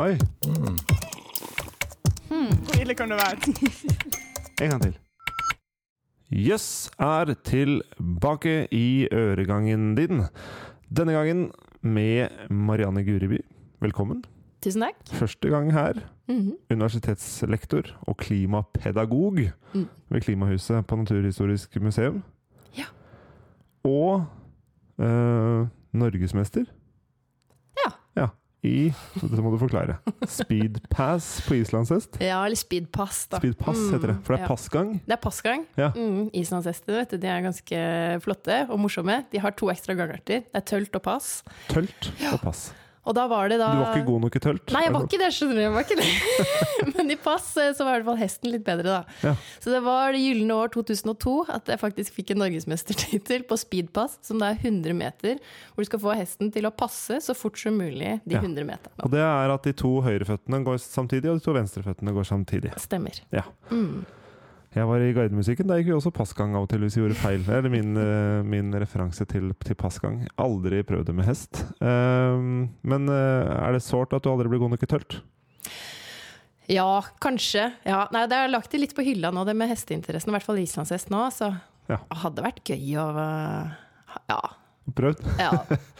Oi, Hvor ille kan det være? en gang til. Jøss er tilbake i øregangen din. Denne gangen med Marianne Guriby. Velkommen. Tusen takk. Første gang her. Mhm. Universitetslektor og klimapedagog Mm. ved Klimahuset på Naturhistorisk museum. Ja. Og øh, norgesmester. Ja. Ja. I Dette må du forklare. Speedpass på islandshest. Ja, eller speedpass, da. Speedpass Mm, heter det. For det er ja. passgang. Det er passgang. Ja. Mm, Islandshester vet du, de er ganske flotte og morsomme. De har to ekstra gangarter. Det er tølt og pass. Tølt og pass. Og da var det da Du var ikke god nok i tølt? Nei, jeg var ikke det, skjønner du. Jeg var ikke det. Men i pass eh, så var i hvert fall hesten litt bedre, da. Ja. Så det var det gylne år 2002 at jeg faktisk fikk en norgesmestertittel på speedpass, som da er 100 meter, hvor du skal få hesten til å passe så fort som mulig de Ja. 100 meterne. Og det er at de to høyreføttene går samtidig, og de to venstreføttene går samtidig. Stemmer. Ja. Mm. Jeg var i guidemusikken. Der gikk vi også passgang av og til hvis vi gjorde feil. Det er min, eh, min referanse til, til passgang. Aldri prøvd det med hest. Ehm, men eh, er det sårt at du aldri ble god nok i tølt? Ja, kanskje. Ja, nei, det er lagt det litt på hylla nå, det med hesteinteressen. I hvert fall islandshest nå. Så Ja. det hadde vært gøy å øh, Ja. Prøvd? ja.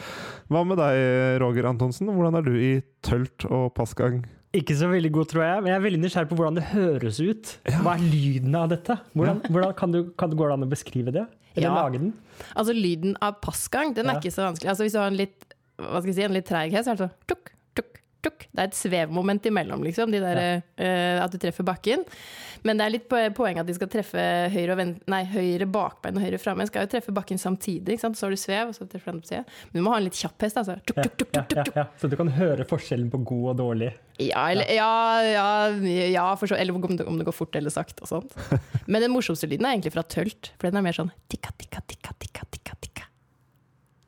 Hva med deg, Roger Antonsen? Hvordan er du i tølt og passgang? Ikke så veldig god, tror jeg, men jeg er veldig nysgjerrig på hvordan det høres ut. Hva er lyden av dette? Hvordan, hvordan kan, du, kan det gå an å beskrive det? Eller Ja. lage den? Altså, lyden av passgang, den er Ja. ikke så vanskelig. Altså, hvis du har en litt hva skal jeg si, en litt treig så er det sånn tuk, tuk, tuk. Det er et svevmoment imellom, liksom. De der, eh, at du treffer bakken. Men det er litt po- poeng at de skal treffe høyre, nei, høyre bakbein og høyre framme. Skal jo treffe bakken samtidig. Så har du svev, og så treffer du på sida. Men du må ha en litt kjapp hest. Altså. Tuk, tuk, tuk, ja, ja, ja. Så du kan høre forskjellen på god og dårlig? Ja, eller, ja, ja, ja for så, eller om det, om det går fort eller sakte og sånt. Men den morsomste lyden er egentlig fra tølt, for den er mer sånn tikka, tikka, tikka, tikka, tikka, tikka.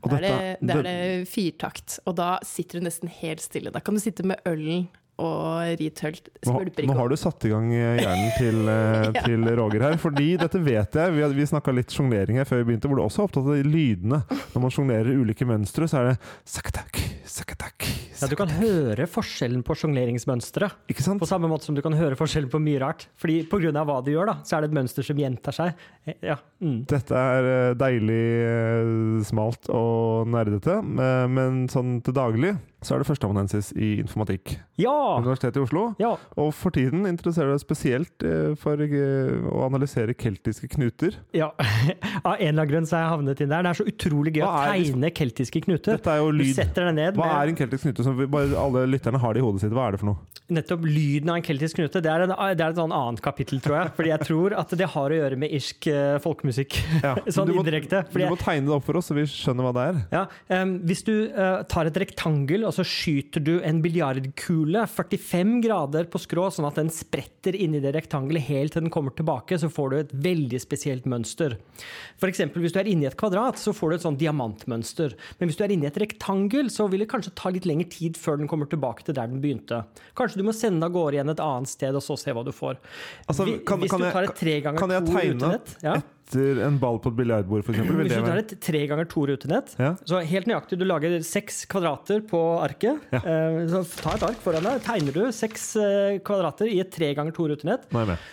Da er det, det er det firtakt, og da sitter du nesten helt stille. Da kan du sitte med ølen og ritølt. ikke. Skvulper nå har du satt i gang hjernen til, eh, Ja. til Roger her. Fordi dette vet jeg. Vi, vi snakka litt sjonglering her før vi begynte, hvor du også er opptatt av de lydene. Når man sjonglerer ulike mønstre, så er det sakatak, sakatak, Ja, du kan høre forskjellen på sjongleringsmønsteret. På samme måte som du kan høre forskjellen på mye rart. Fordi av hva du gjør, da, så er det et mønster som gjentar seg. Eh, Ja. Mm. Dette er eh, deilig eh, smalt og nerdete, eh, men sånn til daglig så er det førsteamanuensis i informatikk. ja! Universitetet i Oslo. ja. Og for tiden interesserer du deg spesielt eh, for eh, å analysere keltiske knuter. Ja, Av en eller annen grunn så har jeg havnet inn der. Det er så utrolig gøy å liksom- tegne keltiske knuter. Dette er jo Du lyd. setter deg ned Hva er en keltisk knute? Som alle lytterne har det i hodet sitt. Hva er det for noe? nettopp lyden av en keltisk knute. Det er, en, det er et sånn annet kapittel, tror jeg. Fordi jeg tror at det har å gjøre med irsk eh, folkemusikk. Ja. sånn Du indirekte. Du Fordi må tegne det opp for oss, så vi skjønner hva det er. Ja, um, Hvis du uh, tar et rektangel og så skyter du en biljardkule 45 grader på skrå, sånn at den spretter inni det rektangelet helt til den kommer tilbake, så får du et veldig spesielt mønster. Eksempel, hvis du er inni et kvadrat, så får du et sånn diamantmønster. Men hvis du er inni et rektangel, så vil det kanskje ta litt lengre tid før den kommer tilbake til der den begynte. Kanskje du må sende av gårde igjen et annet sted, og så se hva du får. Altså, kan- hvis kan du tar et tre ganger to utenett ja. Etter en ball på et biljardbord, f.eks.? Hvis du tar et tre ganger to rutenett, Ja. så helt nøyaktig, du lager seks kvadrater på arket. Ja. Eh, Så ta et ark foran deg, tegner du seks eh, kvadrater i et tre ganger to rutenett.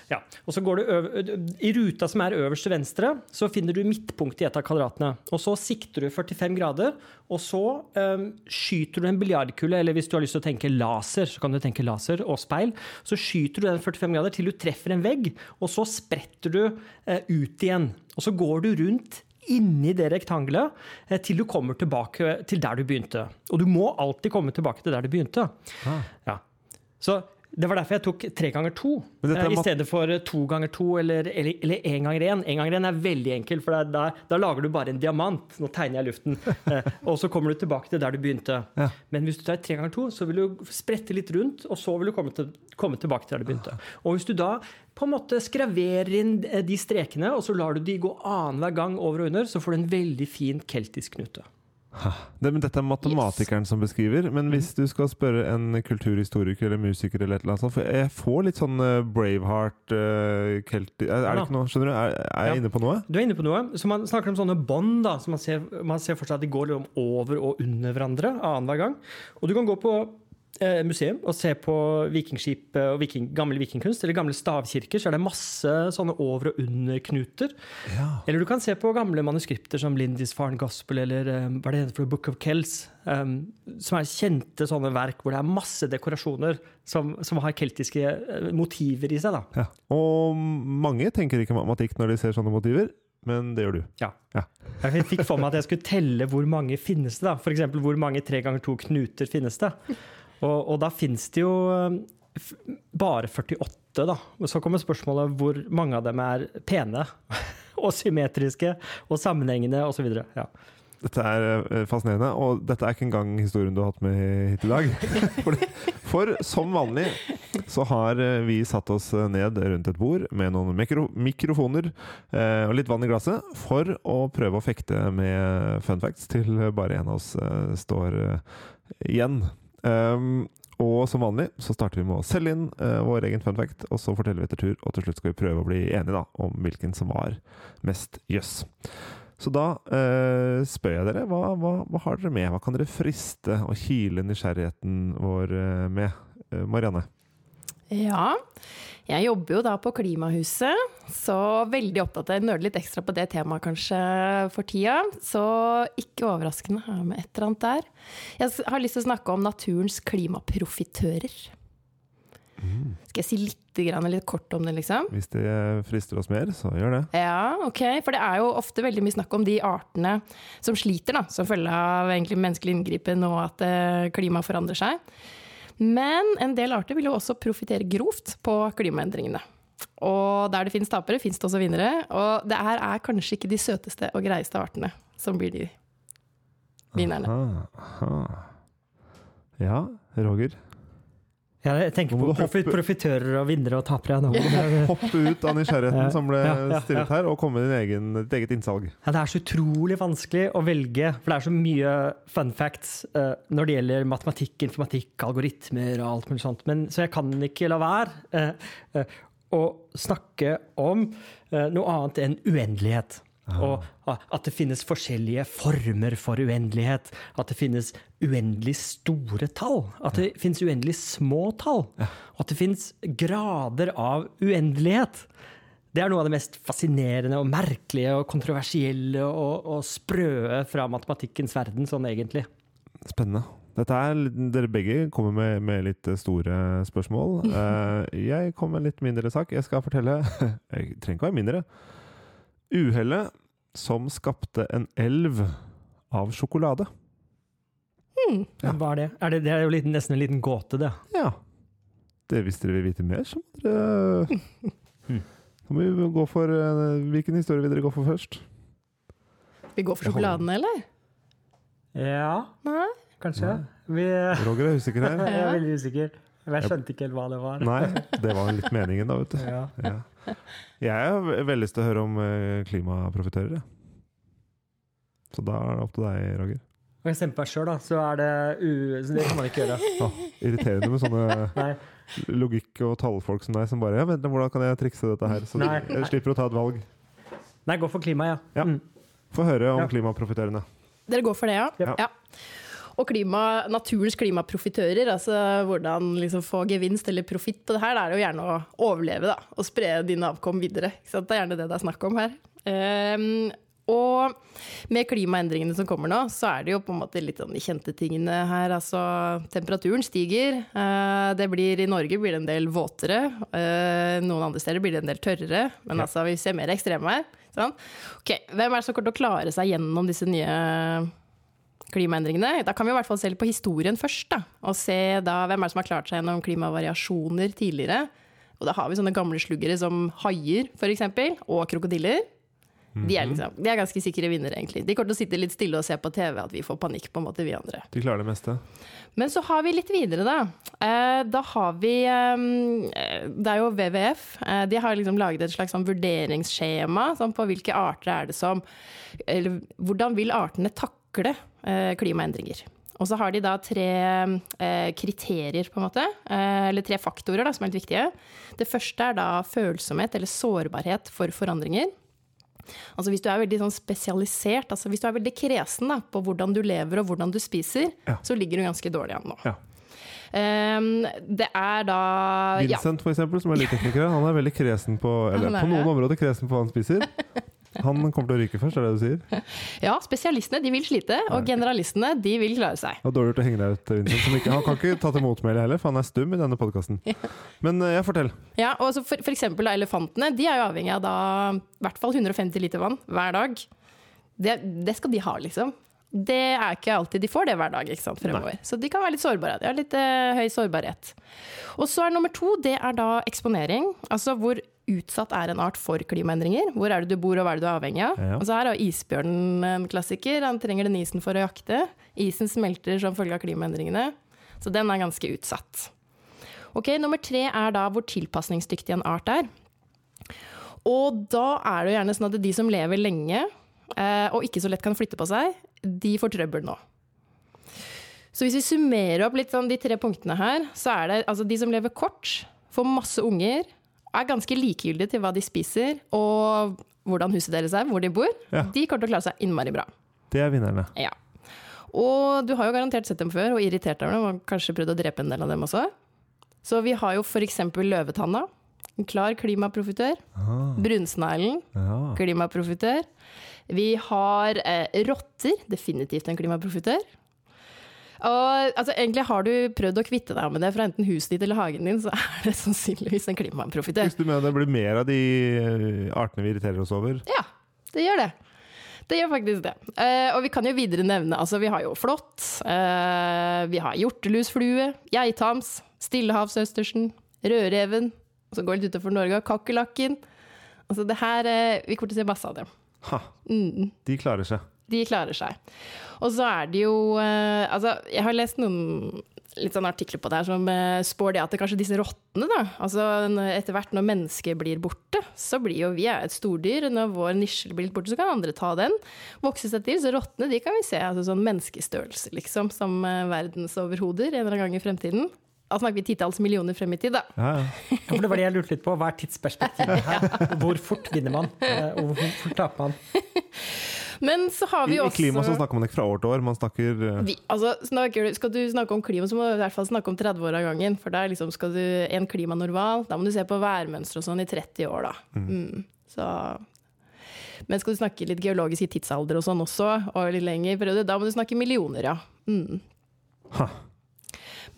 Ja. Og så går du I ruta som er øverst til venstre, så finner du midtpunktet i et av kvadratene. Og så sikter du 45 grader, og så um, skyter du en biljardkule, eller hvis du har lyst til å tenke laser, så kan du tenke laser og speil. Så skyter du den 45 grader til du treffer en vegg, og så spretter du uh, ut igjen. Og så går du rundt inni det rektangelet eh, til du kommer tilbake til der du begynte. Og du må alltid komme tilbake til der du begynte. Ah. Ja. Så det var derfor jeg tok tre ganger to eh, i stedet for to ganger to eller, eller, eller en ganger én. En ganger én er veldig enkel, for da, da lager du bare en diamant. Nå tegner jeg luften. Eh, og så kommer du tilbake til der du begynte. Ja. Men hvis du tar tre ganger to, så vil du sprette litt rundt, og så vil du komme, til, komme tilbake til der du begynte. Og hvis du da på en måte skraverer inn eh, de strekene, og så lar du de gå annenhver gang over og under, så får du en veldig fin keltisk knute. Det, dette er matematikeren som beskriver. Men Mm. hvis du skal spørre en kulturhistoriker eller musiker eller et eller annet sånt For jeg får litt sånn eh, Braveheart uh, Kelti er, er det ikke noe Skjønner du? Er, er jeg Ja. inne på noe? Du er inne på noe. Så Man snakker om sånne bånd. da, så man ser, man ser for seg at de går liksom over og under hverandre annenhver gang. Og du kan gå på eh, museum og ser på vikingskip eh, og viking, gammel vikingkunst, eller gamle stavkirker, så er det masse sånne over- og underknuter. Ja. Eller du kan se på gamle manuskripter som Lindisfarne Gospel eller um, hva er det heter for Book of Kells, um, som er kjente sånne verk hvor det er masse dekorasjoner som, som har keltiske eh, motiver i seg. da. Ja. Og mange tenker ikke matematikk når de ser sånne motiver, men det gjør du. Ja. Ja. Jeg fikk for meg at jeg skulle telle hvor mange finnes det. da. F.eks. hvor mange tre ganger to knuter finnes det. Og, og da finnes det jo um, bare 48, da. Og så kommer spørsmålet hvor mange av dem er pene og symmetriske og sammenhengende osv. Ja. Dette er eh, fascinerende, og dette er ikke engang historien du har hatt med hit i dag. For, for som vanlig så har eh, vi satt oss ned rundt et bord med noen mikro mikrofoner eh, og litt vann i glasset for å prøve å fekte med fun facts til bare en av oss eh, står eh, igjen. Um, og som vanlig så starter vi med å selge inn uh, vår egen fun fact, og så forteller vi etter tur, og til slutt skal vi prøve å bli enige da, om hvilken som var mest jøss. Så da uh, spør jeg dere, hva, hva, hva har dere med? Hva kan dere friste og kile nysgjerrigheten vår uh, med? Marianne? Ja, jeg jobber jo da på Klimahuset, så veldig opptatt av å nøle litt ekstra på det temaet kanskje for tida. Så ikke overraskende har jeg med et eller annet der. Jeg har lyst til å snakke om naturens klimaprofitører. Skal jeg si litt, litt kort om det, liksom? Hvis det frister oss mer, så gjør det. Ja, ok. For det er jo ofte veldig mye snakk om de artene som sliter, da, som følge av egentlig menneskelig inngripen og at eh, klimaet forandrer seg. Men en del arter vil jo også profitere grovt på klimaendringene. Og der det finnes tapere, finnes det også vinnere. Og det her er kanskje ikke de søteste og greieste artene som blir de vinnerne. Aha, aha. Ja, Roger. Jeg tenker på profit, profitører og vinnere og tapere. nå. Ja, Hoppe ut av nysgjerrigheten Ja, som ble ja, ja, stillet ja. her, og komme med egen, ditt eget innsalg. det er så utrolig vanskelig å velge, for det er så mye fun facts uh, når det gjelder matematikk, informatikk, algoritmer og alt mulig sånt. Men, så jeg kan ikke la være uh, uh, å snakke om noe annet enn uendelighet. Og at det finnes forskjellige former for uendelighet. At det finnes uendelig store tall. At det finnes uendelig små tall. Og at det finnes grader av uendelighet. Det er noe av det mest fascinerende og merkelige og kontroversielle og, og sprøe fra matematikkens verden, sånn egentlig. Spennende. Er, dere begge kommer med, med litt store spørsmål. Eh, jeg kommer med en litt mindre sak. Jeg skal fortelle Jeg trenger ikke være mindre. Uhellet som skapte en elv av sjokolade. Ja. Hva er det? Er det, det er jo litt, nesten en liten gåte, det. Ja. Det, hvis dere vil vite mer, så må dere Hmm. Da må vi gå for eh, Hvilken historie vil dere gå for først? Vi går for sjokoladen, eller? Ja, Nei? kanskje. Vi, Roger er usikker her. jeg er veldig usikker. Jeg skjønte ikke helt hva det var. Nei, det var litt meningen, da, vet du. Ja. Ja. Jeg har veldig lyst til å høre om eh, klimaprofitører. jeg. Så da er det opp til deg, Roger. Og jeg stemmer på meg sjøl, da, så er det u... Så det kan man ikke gjøre. Ah, irriterende med sånne Nei. logikk- og tallfolk som deg, som bare ja, vent, Hvordan kan jeg trikse dette her? Så Nei. jeg slipper å ta et valg. Nei, gå for klima, ja. Ja. Mm. Få høre om Ja. klimaprofitørene. Dere går for det, ja? Ja. ja. Og klima, naturens klimaprofitører, altså hvordan liksom få gevinst eller profitt på det her, det er jo gjerne å overleve da, og spre dine avkom videre. Det er gjerne det det er snakk om her. Um, og med klimaendringene som kommer nå, så er det jo på en måte litt sånn de kjente tingene her. Altså temperaturen stiger. Eh, det blir, I Norge blir det en del våtere. Eh, noen andre steder blir det en del tørrere. Men altså, vi ser mer ekstreme her. Sånn. Ok, Hvem er det som kommer til å klare seg gjennom disse nye klimaendringene. Da kan vi i hvert fall se litt på historien først, da, og se da hvem er det som har klart seg gjennom klimavariasjoner tidligere. Og da har vi sånne gamle sluggere som haier, f.eks., og krokodiller. De er, liksom, de er ganske sikre vinnere, egentlig. De kommer til å sitte litt stille og se på TV at vi får panikk, på en måte, vi andre. De klarer det meste. Men så har vi litt videre, da. Eh, da har vi eh, Det er jo WWF. Eh, de har liksom laget et slags sånn vurderingsskjema sånn på hvilke arter er det som Eller hvordan vil artene takle eh, klimaendringer? Og så har de da tre eh, kriterier, på en måte. Eh, eller tre faktorer da, som er litt viktige. Det første er da følsomhet eller sårbarhet for forandringer. Altså hvis du er veldig sånn spesialisert, altså hvis du er veldig kresen da, på hvordan du lever og hvordan du spiser, Ja. så ligger du ganske dårlig an nå. Ja. Um, det er da ja, Vincent, for eksempel, som er lydtekniker, han er veldig kresen på Eller er på noen områder kresen på hva han spiser. Han kommer til å ryke først, er det du sier? ja, spesialistene de vil slite, og generalistene de vil klare seg. Var dårlig gjort å henge deg ut, Vincent. Som ikke, han kan ikke ta til motmæle heller, for han er stum i denne podkasten. Men jeg ja, fortell. Ja, og så for, for eksempel da, elefantene, de er jo avhengig av da i hvert fall 150 liter vann hver dag. Det, det skal de ha, liksom. Det er ikke alltid de får det hver dag ikke sant, fremover. Så de kan være litt sårbare. De har litt eh, høy sårbarhet. Og så er nummer to, det er da eksponering. Altså hvor utsatt er en art for klimaendringer. Hvor er det du bor, og hva er det du er avhengig av? Ja. Og så her er isbjørnen en klassiker. Han trenger den isen for å jakte. Isen smelter som følge av klimaendringene. Så den er ganske utsatt. Ok, Nummer tre er da hvor tilpasningsdyktig en art er. Og da er det jo gjerne sånn at de som lever lenge eh, og ikke så lett kan flytte på seg, de får trøbbel nå. Så hvis vi summerer opp litt sånn de tre punktene her, så er det altså de som lever kort, får masse unger, er ganske likegyldige til hva de spiser og hvordan huset deres er, hvor de bor, Ja. de kommer til å klare seg innmari bra. Det er vinnerne. Ja. Og du har jo garantert sett dem før og irritert deg over dem, og kanskje prøvd å drepe en del av dem også. Så vi har jo f.eks. løvetanna. En klar klimaprofitør. Ah, Brunsneglen. ja. Klimaprofitør. Vi har eh, rotter. Definitivt en klimaprofitør. Og altså, egentlig har du prøvd å kvitte deg med det fra enten huset ditt eller hagen din, så er det sannsynligvis en klimaprofitør. Hvis du mener det blir mer av de eh, artene vi irriterer oss over Ja, det gjør det. Det gjør faktisk det. Eh, og vi kan jo videre nevne altså Vi har jo flått, eh, vi har hjortelusflue, geithams, stillehavsøstersen, rødreven, og så går litt utenfor Norge, kakerlakken. Altså det her eh, Vi kommer til å se masse av dem. Ha, Mm, de klarer seg. De klarer seg. Og så er det jo eh, Altså, jeg har lest noen litt sånn artikler på det her som eh, spår det at det kanskje disse rottene, da Altså etter hvert når mennesket blir borte, så blir jo vi er et stordyr. Når vår nisje blir litt borte, så kan andre ta den. Vokse seg til. Så rottene de kan vi se altså sånn menneskestørrelse, liksom, som uh, verdensoverhoder en eller annen gang i fremtiden. Da snakker vi titalls millioner frem i tid, da. Ja, ja. For det var det jeg lurte litt på. Hva er tidsperspektivet her? Hvor fort vinner man? Eh, Og hvor fort taper man? Men så har I, vi I også klima så snakker man ikke fra år til år, man snakker uh... Vi, altså, snakker, skal du snakke om klima, så må du i hvert fall snakke om 30 år av gangen. For da liksom skal du en klimanormal. Da må du se på værmønstre og sånn i 30 år, da. Mm. Så Men skal du snakke litt geologisk i tidsalder og sånn også, og litt lenger periode, da må du snakke millioner, ja. Mm. Ha.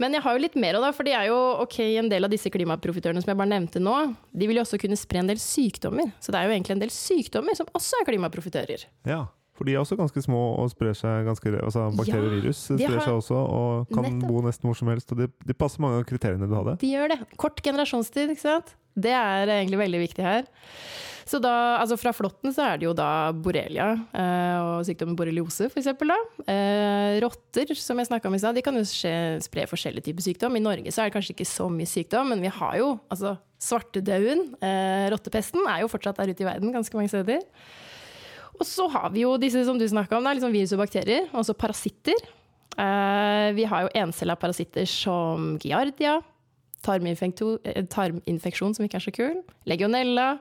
Men jeg har jo litt mer av det, for det er jo ok, en del av disse klimaprofitørene som jeg bare nevnte nå, de vil jo også kunne spre en del sykdommer. Så det er jo egentlig en del sykdommer som også er klimaprofitører. Ja. For de er også ganske små og sprer seg ganske Altså bakterier og virus de sprer har- seg også og kan Nettopp. bo nesten hvor som helst. Og de, de passer mange av kriteriene du hadde. De gjør det. Kort generasjonstid, ikke sant. Det er egentlig veldig viktig her. Så da, altså Fra flåtten så er det jo da borrelia eh, og sykdommen borreliose f.eks. Eh, rotter, som jeg snakka om i stad, de kan jo spre forskjellige typer sykdom. I Norge så er det kanskje ikke så mye sykdom, men vi har jo altså svartedauden. Eh, rottepesten er jo fortsatt der ute i verden ganske mange steder. Og så har vi jo disse som du snakka om, er liksom virus og bakterier. altså parasitter. Vi har jo encella parasitter som giardia, tarminfeksjon som ikke er så kul, legionella,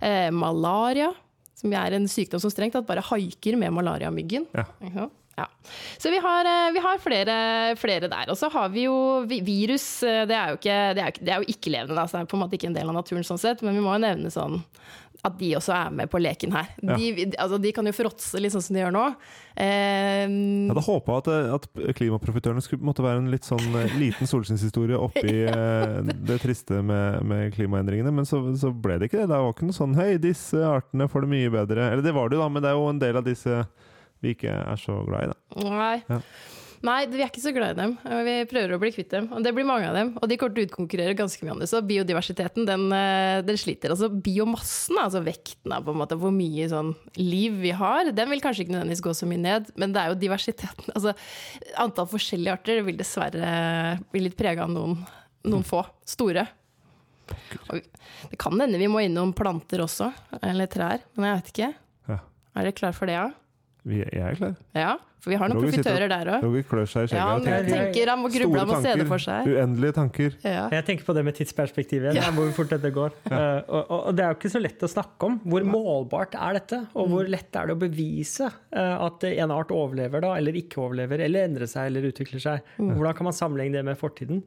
eh, malaria, som er en sykdom som strengt tatt bare haiker med malariamyggen. Ja. Ikke? Ja. Så vi har, eh, vi har flere, flere der. Og så har vi jo virus. eh, Det er jo ikke, det er ikke, det er jo ikke-levende, altså. det er på en måte ikke en del av naturen sånn sett, men vi må jo nevne sånn at de også er med på leken her. Ja. De, altså, de kan jo fråtse litt sånn som de gjør nå. Eh, Jeg hadde håpa at, eh, at klimaprofitørene skulle måtte være en litt sånn eh, liten solskinnshistorie oppi eh, det triste med, med klimaendringene, men så, så ble det ikke det. Det var ikke noe sånn Hei, disse artene får det mye bedre. Eller det var det jo, da, men det er jo en del av disse vi ikke er så glad i, da. Nei. Ja. Nei, vi er ikke så glad i dem. Vi prøver å bli kvitt dem. Og det blir mange av dem. Og de kommer til å utkonkurrere ganske mye andre. Så biodiversiteten, den, eh, den sliter. Altså biomassen, altså vekten av på en måte hvor mye sånn liv vi har, den vil kanskje ikke nødvendigvis gå så mye ned. Men det er jo diversiteten. Altså antall forskjellige arter vil dessverre bli litt prega av noen, noen få. Store. Og det kan hende vi må innom planter også. Eller trær. Men jeg vet ikke. Ja. Er dere klar for det, ja? Vi, er klare. Ja, for vi har noen profitører der òg. Roger klør seg i skjegget. og tenker. tenker, han må gruble, han må se det for seg. Uendelige tanker. Ja. Jeg tenker på det med tidsperspektivet. igjen, ja. hvor fort dette går. Ja. og, og, og det er jo ikke så lett å snakke om. Hvor målbart er dette? Og hvor lett er det å bevise uh, at en art overlever da, eller ikke overlever, eller endrer seg eller utvikler seg? Hvordan kan man sammenligne det med fortiden?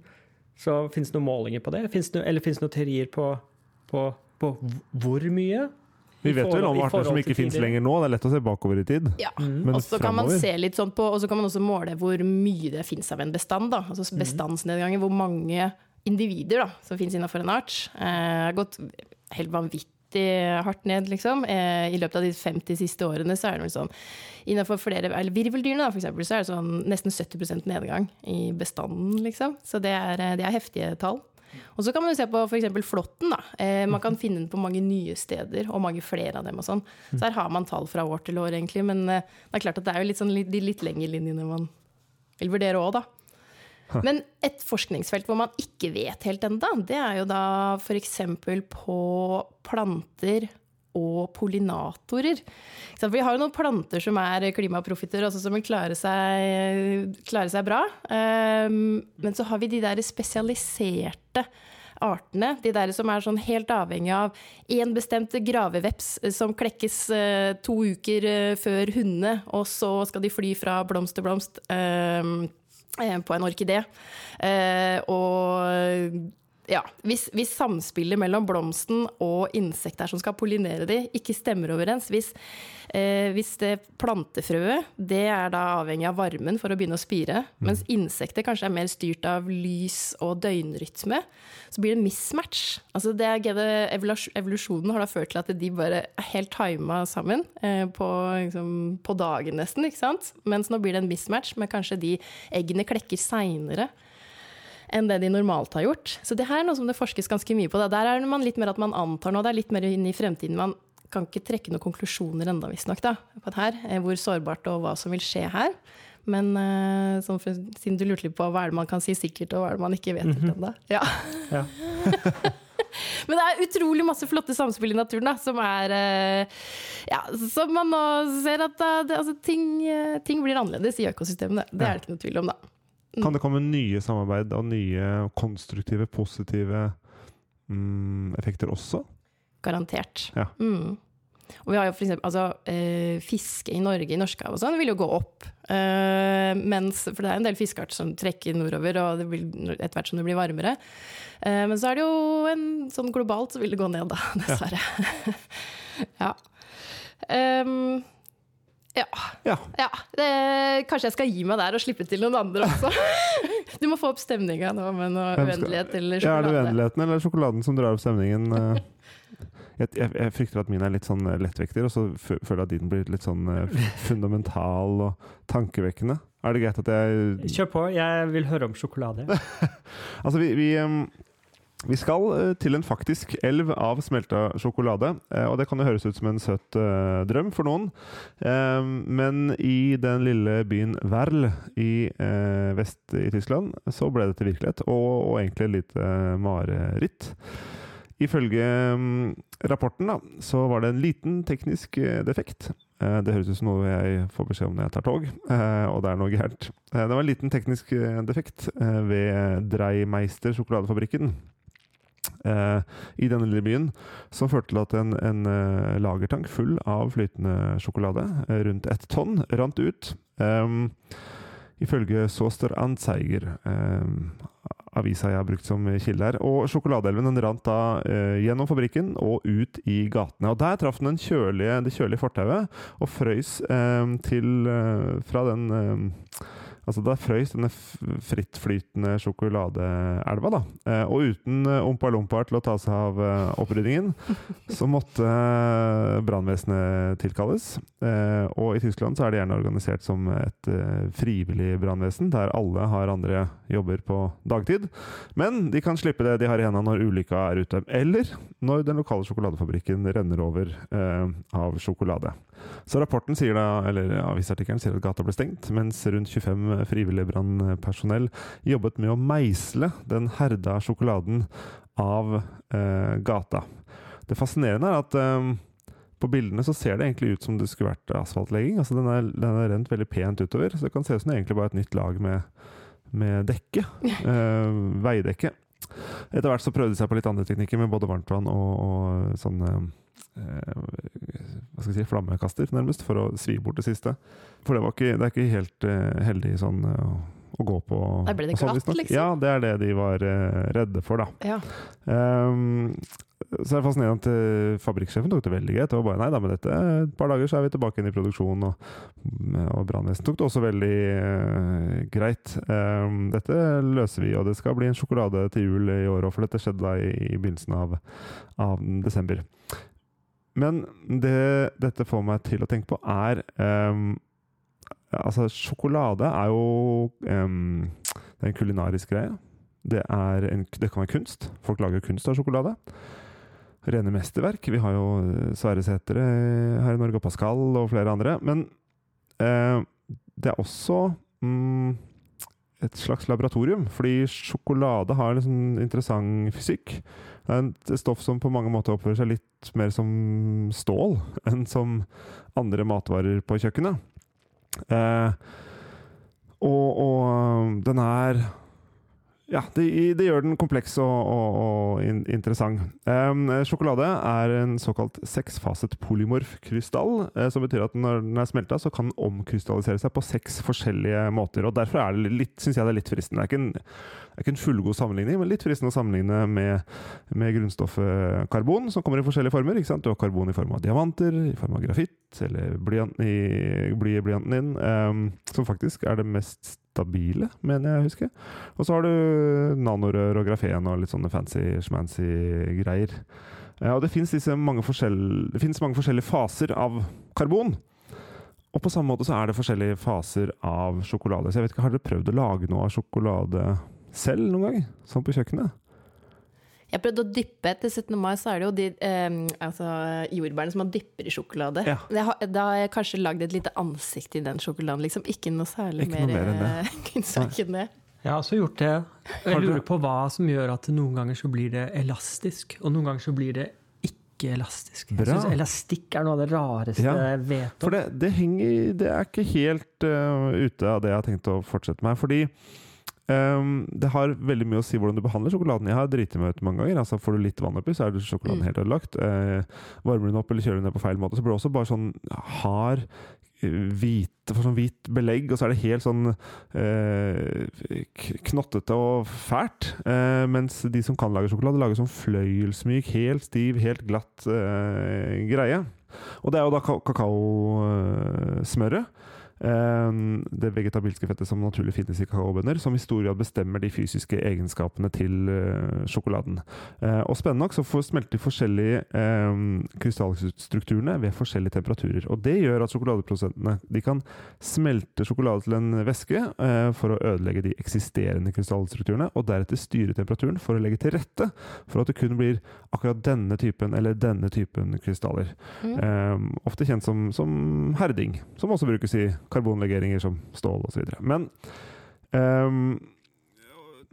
Så Fins det noen målinger på det? Finnes det, eller fins det noen teorier på, på, på hvor mye? Vi vet vel om arter som ikke finnes fins lenger nå. Det er lett å se bakover i tid. Ja. mm. Og så kan man se litt sånn på, og så kan man også måle hvor mye det fins av en bestand. Da. Altså Mhm. bestandsnedgangen, hvor mange individer da, som fins innenfor en art. Eh, har gått helt vanvittig hardt ned, liksom. Eh, I løpet av de 50 siste årene så er det vel sånn Innenfor flere, eller virveldyrene, da, for eksempel, så er det sånn nesten 70% nedgang i bestanden, liksom. Så det er, eh, det er heftige tall. Og så kan man jo se på f.eks. flåtten. Eh, man kan finne den på mange nye steder, og mange flere av dem. og sånn. Så her har man tall fra år til år, egentlig. Men eh, det er klart at det er jo litt sånn de litt lengre linjene man vil vurdere òg, da. Men et forskningsfelt hvor man ikke vet helt ennå, det er jo da f.eks. på planter og pollinatorer. Vi har jo noen planter som er klimaprofitter, altså som vil klare seg, klare seg bra. Um, men så har vi de der spesialiserte artene. De der som er sånn helt avhengig av én bestemt graveveps som klekkes eh, to uker eh, før hundene, og så skal de fly fra blomst til blomst um, eh, på en orkidé. Og ja, hvis, hvis samspillet mellom blomsten og insekter som skal pollinere de, ikke stemmer overens, hvis, eh, hvis det plantefrøet det er da avhengig av varmen for å begynne å spire, mens insekter kanskje er mer styrt av lys og døgnrytme, så blir det mismatch. Altså det er, evolusjonen har da ført til at de bare er helt tima sammen eh, på, liksom, på dagen nesten, ikke sant? Mens nå blir det en mismatch, men kanskje de eggene klekker seinere enn det de normalt har gjort. Så det her er noe som det forskes ganske mye på. Da. Der er man litt mer at man antar noe, det er litt mer inn i fremtiden. Man kan ikke trekke noen konklusjoner ennå, visstnok, på det her. eh, Hvor sårbart og hva som vil skje her. Men sånn for, siden du lurte litt på hva er det man kan si sikkert, og hva er det man ikke vet mm ennå. Ja. Ja. Men det er utrolig masse flotte samspill i naturen da, som er eh, Ja, som man nå ser at da, det, altså, ting, ting blir annerledes i økosystemene. Det er det ikke noe tvil om, da. Kan det komme nye samarbeid og nye konstruktive, positive mm, effekter også? Garantert. Ja. Mm. Og vi har jo for eksempel, altså, eh, fiske i Norge, i Norskehavet og sånn, vil jo gå opp. Eh, mens, for det er en del fiskearter som trekker nordover, og det vil, etter hvert som det blir varmere. Eh, men så er det jo en sånn globalt så vil det gå ned, da, dessverre. Ja. Ehm, ja. Ja. ja. Det, kanskje jeg skal gi meg der og slippe til noen andre også. Du må få opp stemninga nå med noe Hvem til uendelighet eller Ja, er det sjokolade. uendeligheten eller sjokoladen som drar opp stemningen? Jeg, jeg, jeg frykter at min er litt sånn eh, lettvekter, og så føler jeg at din blir litt sånn eh, fundamental og tankevekkende. Er det greit at jeg Kjør på, jeg vil høre om sjokolade. Altså, vi, vi, vi skal eh, til en faktisk elv av smelta sjokolade. eh, Og det kan jo høres ut som en søt eh, drøm for noen. Men i den lille byen Werl i vest i Tyskland så ble det til virkelighet, og, egentlig et lite mareritt. Ifølge mm, rapporten da, så var det en liten teknisk defekt. Det høres ut som noe jeg får beskjed om når jeg tar tog, og det er noe gærent. Det var en liten teknisk defekt ved Dreimeister sjokoladefabrikken. Eh, I denne lille byen, som førte til at en, en eh, lagertank full av flytende sjokolade, eh, rundt ett tonn, rant ut. Um, ifølge Soster Anzeiger, um, avisa jeg har brukt som kilde her. Og sjokoladeelven den rant da uh, gjennom fabrikken og ut i gatene. Og der traff den kjølige, det kjølige fortauet og frøys um, til uh, fra den Altså Da frøys denne frittflytende sjokoladeelva, da. Eh, og uten eh, Ompa Lompaer til å ta seg av eh, oppryddingen, så måtte brannvesenet tilkalles. Og i Tyskland så er det gjerne organisert som et frivillig brannvesen, der alle har andre jobber på dagtid. Men de kan slippe det de har i hendene når ulykka er ute. Eller når den lokale sjokoladefabrikken renner over av sjokolade. Så rapporten sier da, eller avisartikkelen sier at gata ble stengt, mens rundt 25 frivillige brannpersonell jobbet med å meisle den herda sjokoladen av eh, gata. Det fascinerende er at eh, på bildene så ser det egentlig ut som det skulle vært asfaltlegging. Altså den er, den er rent veldig pent utover, så det kan se ut som det egentlig bare er et nytt lag med, med dekke. eh, veidekke. Etter hvert så prøvde de seg på litt andre teknikker med både varmtvann og, og sånn eh, hva skal jeg si, flammekaster, nærmest, for å svi bort det siste. For det, var ikke, det er ikke helt eh, heldig sånn eh, å gå på. Der ble det sånn, glatt, liksom. Ja, det er det de var eh, redde for, da. Ja. Um, så er det fascinerende at eh, fabrikksjefen tok det veldig greit. Det var bare nei da, med dette et par dager så er vi tilbake inn i produksjon. Og, og brannvesenet tok det også veldig uh, greit. Um, dette løser vi, og det skal bli en sjokolade til jul i år òg, for dette skjedde da i, i begynnelsen av, av desember. Men det dette får meg til å tenke på, er um, Altså, sjokolade er jo um, Det er en kulinarisk greie. Det, en, det kan være kunst. Folk lager kunst av sjokolade. Rene mesterverk. Vi har jo eh, Sverre Sætre her i Norge, og Pascal og flere andre. Men uh, det er også mm, et slags laboratorium, fordi sjokolade har en sånn interessant fysikk. Det er et stoff som på mange måter oppfører seg litt mer som stål enn som andre matvarer på kjøkkenet. Eh, og, og den er ja, det, det, gjør den kompleks og, og, og in, interessant. Um, sjokolade er en såkalt seksfaset polymorf krystall, eh, som betyr at når den er smelta, så kan den omkrystallisere seg på seks forskjellige måter. og Derfor er det litt, synes jeg det er litt fristende. Det er ikke en, er ikke en fullgod sammenligning, men litt fristende å sammenligne med, med grunnstoffet karbon, som kommer i forskjellige former. ikke sant? Du har karbon i form av diamanter, i form av grafitt, eller blyant i, bly i blyanten din, um, som faktisk er det mest stabile, mener jeg å huske. Og så har du nanorør og grafen og litt sånne fancy-schmancy greier. Ja, og det fins mange, mange forskjellige faser av karbon. Og på samme måte så er det forskjellige faser av sjokolade. Så jeg vet ikke, Har dere prøvd å lage noe av sjokolade selv noen gang? Sånn på kjøkkenet? Jeg prøvde å dyppe Til 17. mai så er det jo de eh, altså, jordbærene som man dypper i sjokolade. Ja. Har, da har jeg kanskje lagd et lite ansikt i den sjokoladen. Liksom. Ikke noe særlig Ikke noe mer, mer enn det. eh, kunstverk enn det. Jeg har også gjort det. Jeg lurer på hva som gjør at noen ganger så blir det elastisk, og noen ganger så blir det ikke elastisk. Jeg Bra. synes elastikk er noe av det rareste Ja, jeg vet For om. det, det henger Det er ikke helt uh, ute av det jeg har tenkt å fortsette med. Fordi øhm, det har veldig mye å si hvordan du behandler sjokoladen. Jeg har driti meg ut mange ganger. Altså Får du litt vann oppi, så er sjokoladen Mm. helt ødelagt. Uh, varmer du den opp eller kjører du den ned på feil måte, så blir det også bare sånn hard hvit, for sånn hvit belegg, og så er det helt sånn eh, knottete og fælt. Eh, mens de som kan lage sjokolade, lager sånn fløyelsmyk, helt stiv, helt glatt eh, greie. Og det er jo da ka kakaosmøret. Eh, det vegetabilske fettet som naturlig finnes i kakaobønner, som i stor grad bestemmer de fysiske egenskapene til eh, sjokoladen. Eh, og spennende nok så smelter de forskjellige eh, krystallstrukturene ved forskjellige temperaturer. Og det gjør at sjokoladeprodusentene de kan smelte sjokolade til en væske eh, for å ødelegge de eksisterende krystallstrukturene, og deretter styre temperaturen for å legge til rette for at det kun blir akkurat denne typen eller denne typen krystaller. Mm. Eh, ofte kjent som, som herding, som også brukes i karbonlegeringer som stål osv. Men um,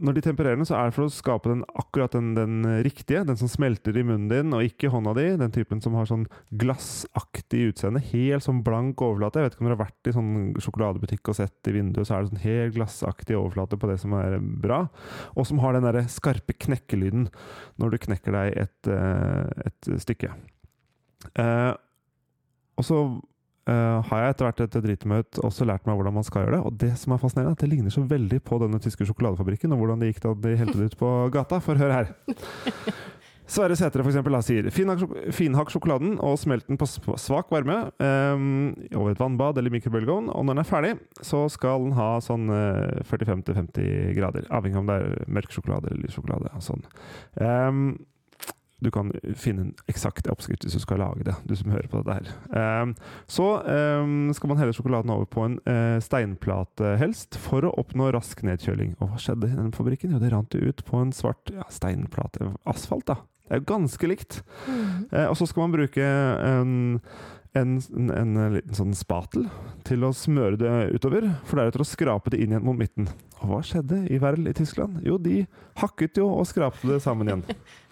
når de tempererer den, så er det for å skape den akkurat den, den riktige. Den som smelter i munnen din, og ikke i hånda di. Den typen som har sånn glassaktig utseende. Helt sånn blank overflate. Jeg vet ikke om dere har vært i sånn sjokoladebutikk og sett i vinduet, så er det sånn helt glassaktig overflate på det som er bra. Og som har den derre skarpe knekkelyden når du knekker deg et, eh, et stykke. Eh, og så eh, har jeg etter hvert etter dritmøt også lært meg hvordan man skal gjøre det. Og det som er fascinerende, er at det ligner så veldig på denne tyske sjokoladefabrikken, og hvordan det gikk da de helte det ut på gata. For hør her. Sverre Sætre for eksempel, sier finhakk sjokoladen og smelt den på svak varme um, over et vannbad eller mikrobølgeovn. Og når den er ferdig, så skal den ha sånn eh, 45-50 grader. Avhengig av om det er mørk sjokolade eller lys sjokolade. Sånn. Ehm, du kan finne en eksakt oppskrift hvis du skal lage det, du som hører på dette her. Ehm, så ehm, skal man helle sjokoladen over på en eh, steinplate helst, for å oppnå rask nedkjøling. Og hva skjedde i den fabrikken? Jo, det rant jo ut på en svart ja, steinplate. Asfalt, da. Det er jo ganske likt. Mm. Eh, og så skal man bruke en, en, en, en liten sånn spatel til å smøre det utover, for deretter å skrape det inn igjen mot midten. Og hva skjedde i Werl i Tyskland? Jo, de hakket jo og skrapte det sammen igjen.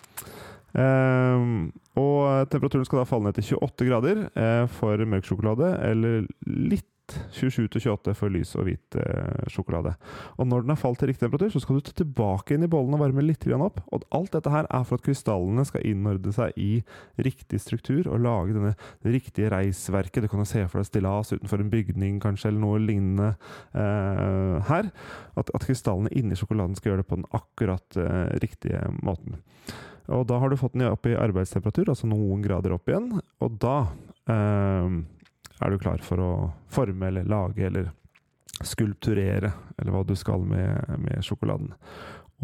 Ehm, og temperaturen skal da falle ned til 28 grader eh, for mørk sjokolade, eller litt 27-28 for lys og hvit eh, sjokolade. Og når den har falt til riktig temperatur, så skal du ta tilbake inn i bollen og varme litt opp. Og alt dette her er for at krystallene skal innordne seg i riktig struktur og lage denne riktige reisverket. Du kan jo se for deg stillas utenfor en bygning kanskje, eller noe lignende eh, her. At, at krystallene inni sjokoladen skal gjøre det på den akkurat riktige måten. Og da har du fått den opp i arbeidstemperatur, altså noen grader opp igjen. Og da eh, er du klar for å forme eller lage eller skulpturere, eller hva du skal med, med sjokoladen.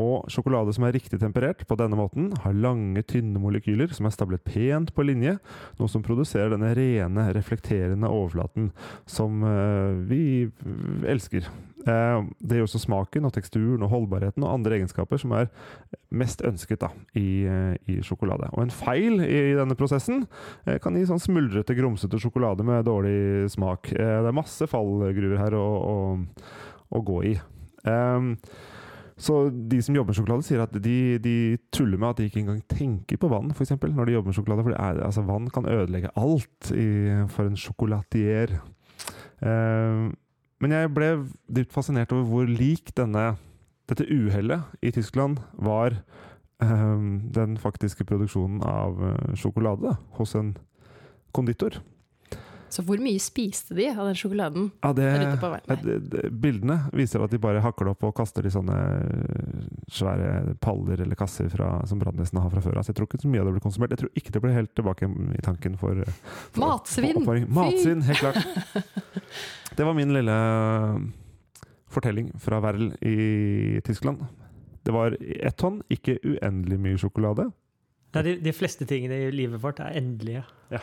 Og sjokolade som er riktig temperert på denne måten, har lange, tynne molekyler som er stablet pent på linje, noe som produserer denne rene, reflekterende overflaten som uh, vi elsker. Uh, det gir også smaken og teksturen og holdbarheten og andre egenskaper som er mest ønsket da, i, uh, i sjokolade. Og en feil i denne prosessen kan gi sånn smuldrete, grumsete sjokolade med dårlig smak. det er masse fallgruver her å, å, å gå i. Um, så de som jobber med sjokolade, sier at de, de tuller med at de ikke engang tenker på vann, f.eks. når de jobber med sjokolade. For er, altså, vann kan ødelegge alt i, for en sjokolatier. Uh, men jeg ble dypt fascinert over hvor lik denne, dette uhellet i Tyskland var uh, den faktiske produksjonen av uh, sjokolade hos en konditor. Så hvor mye spiste de av den sjokoladen? Ja, det, det, det, bildene viser at de bare hakker det opp og kaster det i sånne svære paller eller kasser fra, som brannvesenet har fra før av. Så jeg tror ikke så mye av det ble konsumert. Jeg tror ikke det ble helt tilbake i tanken for, for Matsvinn! For Matsvinn, helt klart. Det var min lille fortelling fra Werl i Tyskland. Det var ett tonn, ikke uendelig mye sjokolade. Nei, de, de fleste tingene i livet vårt er endelige. Ja.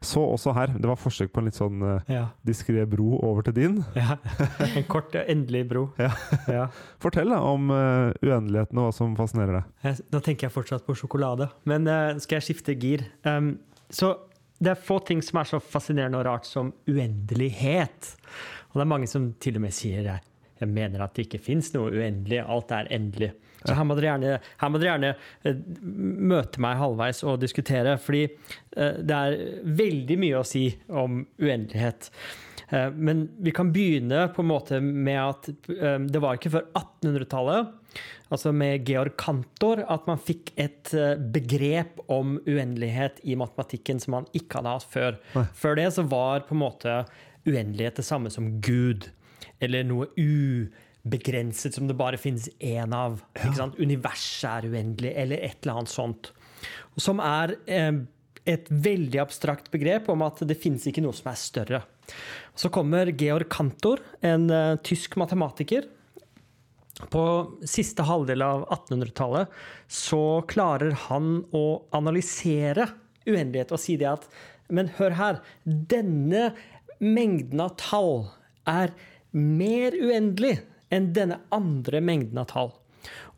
Så også her. Det var forsøk på en litt sånn uh, Ja. diskré bro over til din. ja. En kort, endelig bro. Ja. Ja. Fortell da om uh, uendeligheten og hva som fascinerer deg. Nå tenker jeg fortsatt på sjokolade. Men uh, skal jeg skifte gir? Um, så det er få ting som er så fascinerende og rart som uendelighet. Og det er mange som til og med sier jeg mener at det ikke fins noe uendelig, alt er endelig. Så her må gjerne, her må dere gjerne eh, møte meg halvveis og diskutere, fordi eh, det er veldig mye å si om uendelighet. Eh, Men vi kan begynne på en måte med at det var ikke før 1800-tallet, altså med Georg Kantor, at man fikk et begrep om uendelighet i matematikken som man ikke hadde hatt før. Før det så var på en måte uendelighet det samme som Gud, eller noe ubegrenset som det bare finnes én av. Sant? Universet er uendelig, eller et eller annet sånt. Som er eh, et veldig abstrakt begrep om at det finnes ikke noe som er større. Så kommer Georg Kantor, en eh, tysk matematiker. På siste halvdel av 1800-tallet så klarer han å analysere uendelighet og si det at Men hør her. Denne mengden av tall er mer uendelig enn denne andre mengden av tall.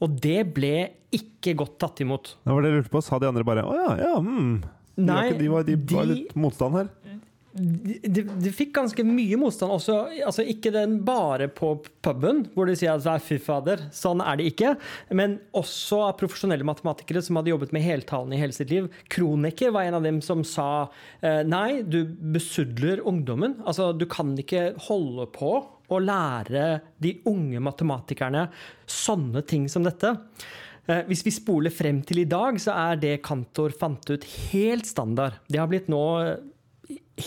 Og det ble ikke godt tatt imot. Det var det jeg lurte på. Sa de andre bare 'Å ja, ja, hm'. De, var Nei, ikke, de, var, de var litt motstand her. Det de fikk ganske mye motstand også. Altså ikke den bare på puben, hvor de sier at "Nei, fy fader, sånn er det ikke. Men også av profesjonelle matematikere som hadde jobbet med heltallene i hele sitt liv. Kronecker var en av dem som sa eh, nei, du besudler ungdommen. Altså, du kan ikke holde på å lære de unge matematikerne sånne ting som dette. Eh, Hvis vi spoler frem til i dag, så er det Kantor fant ut helt standard. Det har blitt nå eh,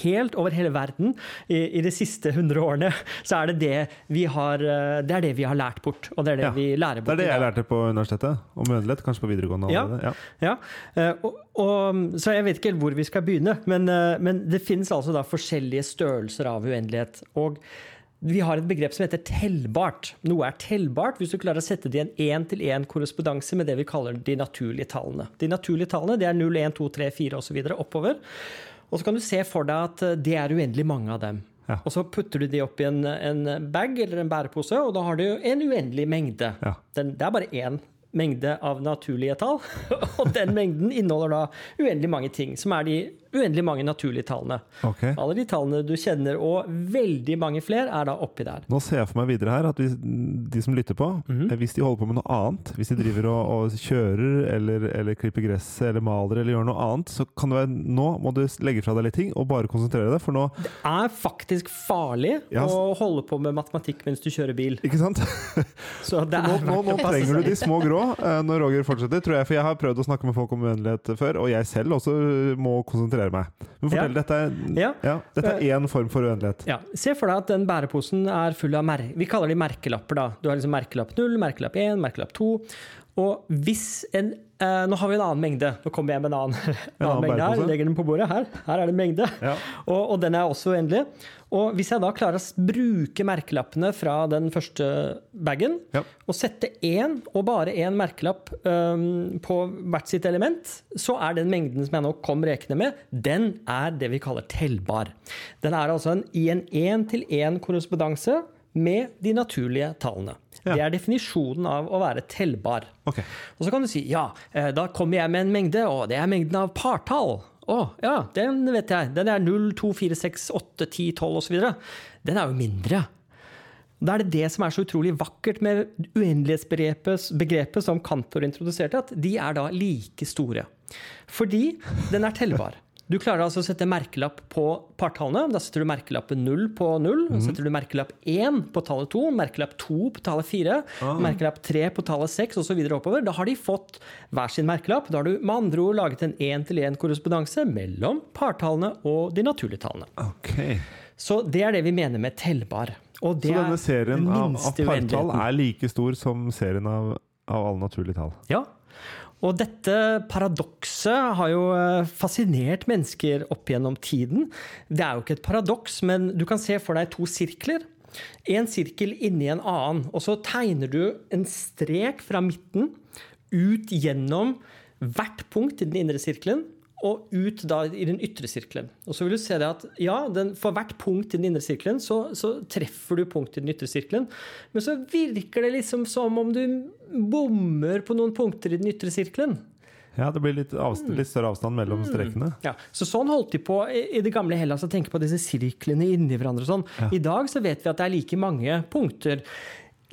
helt over hele verden i, i de siste 100 årene, så er det det vi har, eh, det er det vi har lært bort. Og det er det Ja. vi lærer bort. Det er det jeg lærte på universitetet. Om uendelighet. Kanskje på videregående. Ja. Ja. Ja, og, og, så jeg vet ikke helt hvor vi skal begynne, men, men det finnes altså da forskjellige størrelser av uendelighet. Og vi har et begrep som heter tellbart. Noe er tellbart hvis du klarer å sette det i en én-til-én-korrespondanse med det vi kaller de naturlige tallene. De naturlige tallene det er 0, 1, 2, 3, 4 osv. oppover. Og så kan du se for deg at eh, det er uendelig mange av dem. Ja. Og så putter du de opp i en, en bag eller en bærepose, og da har du en uendelig mengde. Ja. Den, det er bare én mengde av naturlige tall, og den mengden inneholder da uendelig mange ting, som er de uendelig mange naturlige tallene. Okay. Alle de tallene du kjenner, og veldig mange flere, er da oppi der. Nå ser jeg for meg videre her at hvis, de som lytter på, mm -hmm. hvis de holder på med noe annet, hvis de driver og, og kjører eller, eller klipper gresset eller maler eller gjør noe annet, så kan det være nå må du legge fra deg litt ting og bare konsentrere deg, for nå Det er faktisk farlig Ja. å holde på med matematikk mens du kjører bil. Ikke sant? Så det er nå, nå nå trenger du de små grå eh, når Roger fortsetter, tror jeg. For jeg har prøvd å snakke med folk om uendelighet før, og jeg selv også må konsentrere meg. Men fortell, Ja. dette er Ja. ja, dette er én form for uendelighet. Ja, Se for deg at den bæreposen er full av mer Vi kaller de merkelapper. da. Du har liksom merkelapp 0, merkelapp 1, merkelapp 2. Og hvis en eh, Nå har vi en annen mengde. Nå kommer jeg med en annen, annen annen mengde her. bærepose. Legger den på bordet. Her Her er det en mengde. Ja. Og, og den er også uendelig. Og hvis jeg da klarer å bruke merkelappene fra den første bagen, Ja. og sette én og bare én merkelapp um, på hvert sitt element, så er den mengden som jeg nå kom rekende med, den er det vi kaller tellbar. Den er altså en, i en én-til-én-korrespondanse med de naturlige tallene. Ja. Det er definisjonen av å være tellbar. Okay. Og så kan du si ja, eh, da kommer jeg med en mengde, og det er mengden av partall. Å, ja, den vet jeg. Den er 0, 2, 4, 6, 8, 10, 12 osv. Den er jo mindre. Da er det det som er så utrolig vakkert med uendelighetsbegrepet som Kantor introduserte, at de er da like store. Fordi den er tellbar. Du klarer altså å sette merkelapp på partallene. Da setter du merkelappen 0 på 0. Mm. Setter du merkelapp 1 på tallet 2, merkelapp 2 på tallet 4, Ah. merkelapp 3 på tallet 6 osv. oppover. Da har de fått hver sin merkelapp. Da har du med andre ord laget en én-til-én-korrespondanse mellom partallene og de naturlige tallene. Ok. Så det er det vi mener med tellbar. Og det Så denne er serien av, av partall er like stor som serien av, av alle naturlige tall? Ja. Og dette paradokset har jo eh, fascinert mennesker opp gjennom tiden. Det er jo ikke et paradoks, men du kan se for deg to sirkler. En sirkel inni en annen, og så tegner du en strek fra midten ut gjennom hvert punkt i den indre sirkelen, og ut da i den ytre sirkelen. Og så vil du se det at ja, den, for hvert punkt i den indre sirkelen, så, så treffer du punktet i den ytre sirkelen. Men så virker det liksom som om du bommer på noen punkter i den ytre sirkelen. Ja, det blir litt, avst litt større avstand mellom strekene. Ja, så Sånn holdt de på i i det gamle Hellas å tenke på disse sirklene inni hverandre. og sånn. I dag så vet vi at det er like mange punkter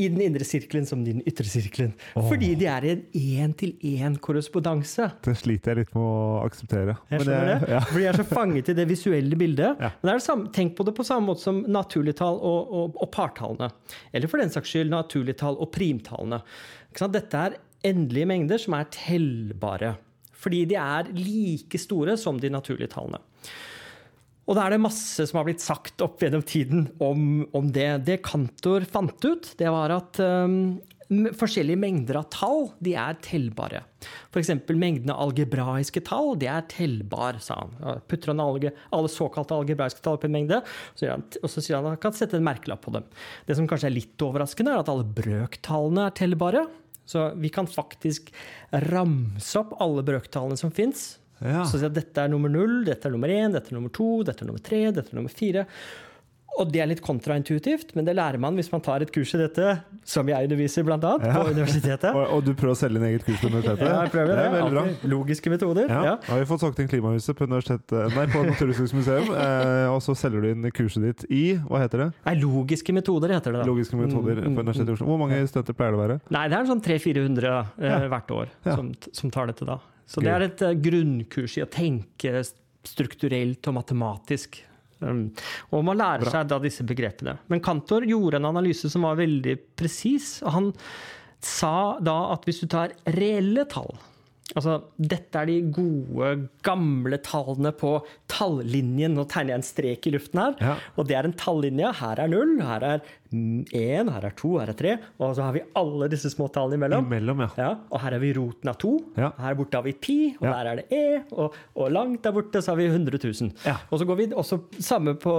i den indre sirkelen som i den ytre sirkelen. Fordi de er i en én-til-én-korrespondanse. Det sliter jeg litt med å akseptere. Jeg Men skjønner det. Ja. Fordi jeg er så fanget i det visuelle bildet. Ja. Men det er det samme, tenk på det på samme måte som naturligtall og, og, og partallene. Eller for den saks skyld naturligtall og primtallene. Dette er endelige mengder som er tellbare. Fordi de er like store som de naturlige tallene. Og da er det masse som har blitt sagt opp gjennom tiden om, om det. Det Kantor fant ut, det var at um, forskjellige mengder av tall de er tellbare. F.eks. mengden av algebraiske tall de er tellbar, sa han. Putter han alle, alle såkalte algebraiske tall på en mengde, så han, og så sier han at han kan sette en merkelapp på dem. Det som kanskje er litt overraskende, er at alle brøktallene er tellbare. Så vi kan faktisk ramse opp alle brøktallene som fins. Ja. Så si at dette er nummer null, dette er nummer én, dette er nummer to, dette er nummer tre, dette er nummer fire. Og det er litt kontraintuitivt, men det lærer man hvis man tar et kurs i dette, som jeg underviser blant annet, Ja. på universitetet. Og, og du prøver å selge inn eget kurs på universitetet? Ja, jeg prøver det. det er. Alltid Logiske metoder. Ja. Ja. Har vi fått solgt inn Klimahuset på, universitet, nei, på Naturhistorisk museum, eh, og så selger du inn kurset ditt i Hva heter det? Nei, logiske metoder heter det da. Logiske metoder Mm, mm, på Universitetet i Oslo. Hvor mange studenter pleier det å være? Nei, det er sånn 300-400 eh, hvert år som, som tar dette da. Så det er et eh, grunnkurs i å tenke strukturelt og matematisk. Um, og man lærer Bra. seg da disse begrepene. Men Kantor gjorde en analyse som var veldig presis. og Han sa da at hvis du tar reelle tall Altså, dette er de gode, gamle tallene på tallinjen. Nå tegner jeg en strek i luften her. Ja. Og det er en tallinje. Her er null, her er én, her er to, her er tre. Og så har vi alle disse små tallene imellom. Imellom, ja. Ja, og her er vi roten av to. Ja. Her borte har vi pi, og der er det e. Og, og langt der borte så har vi 100 000. Ja. Og så går vi også samme på,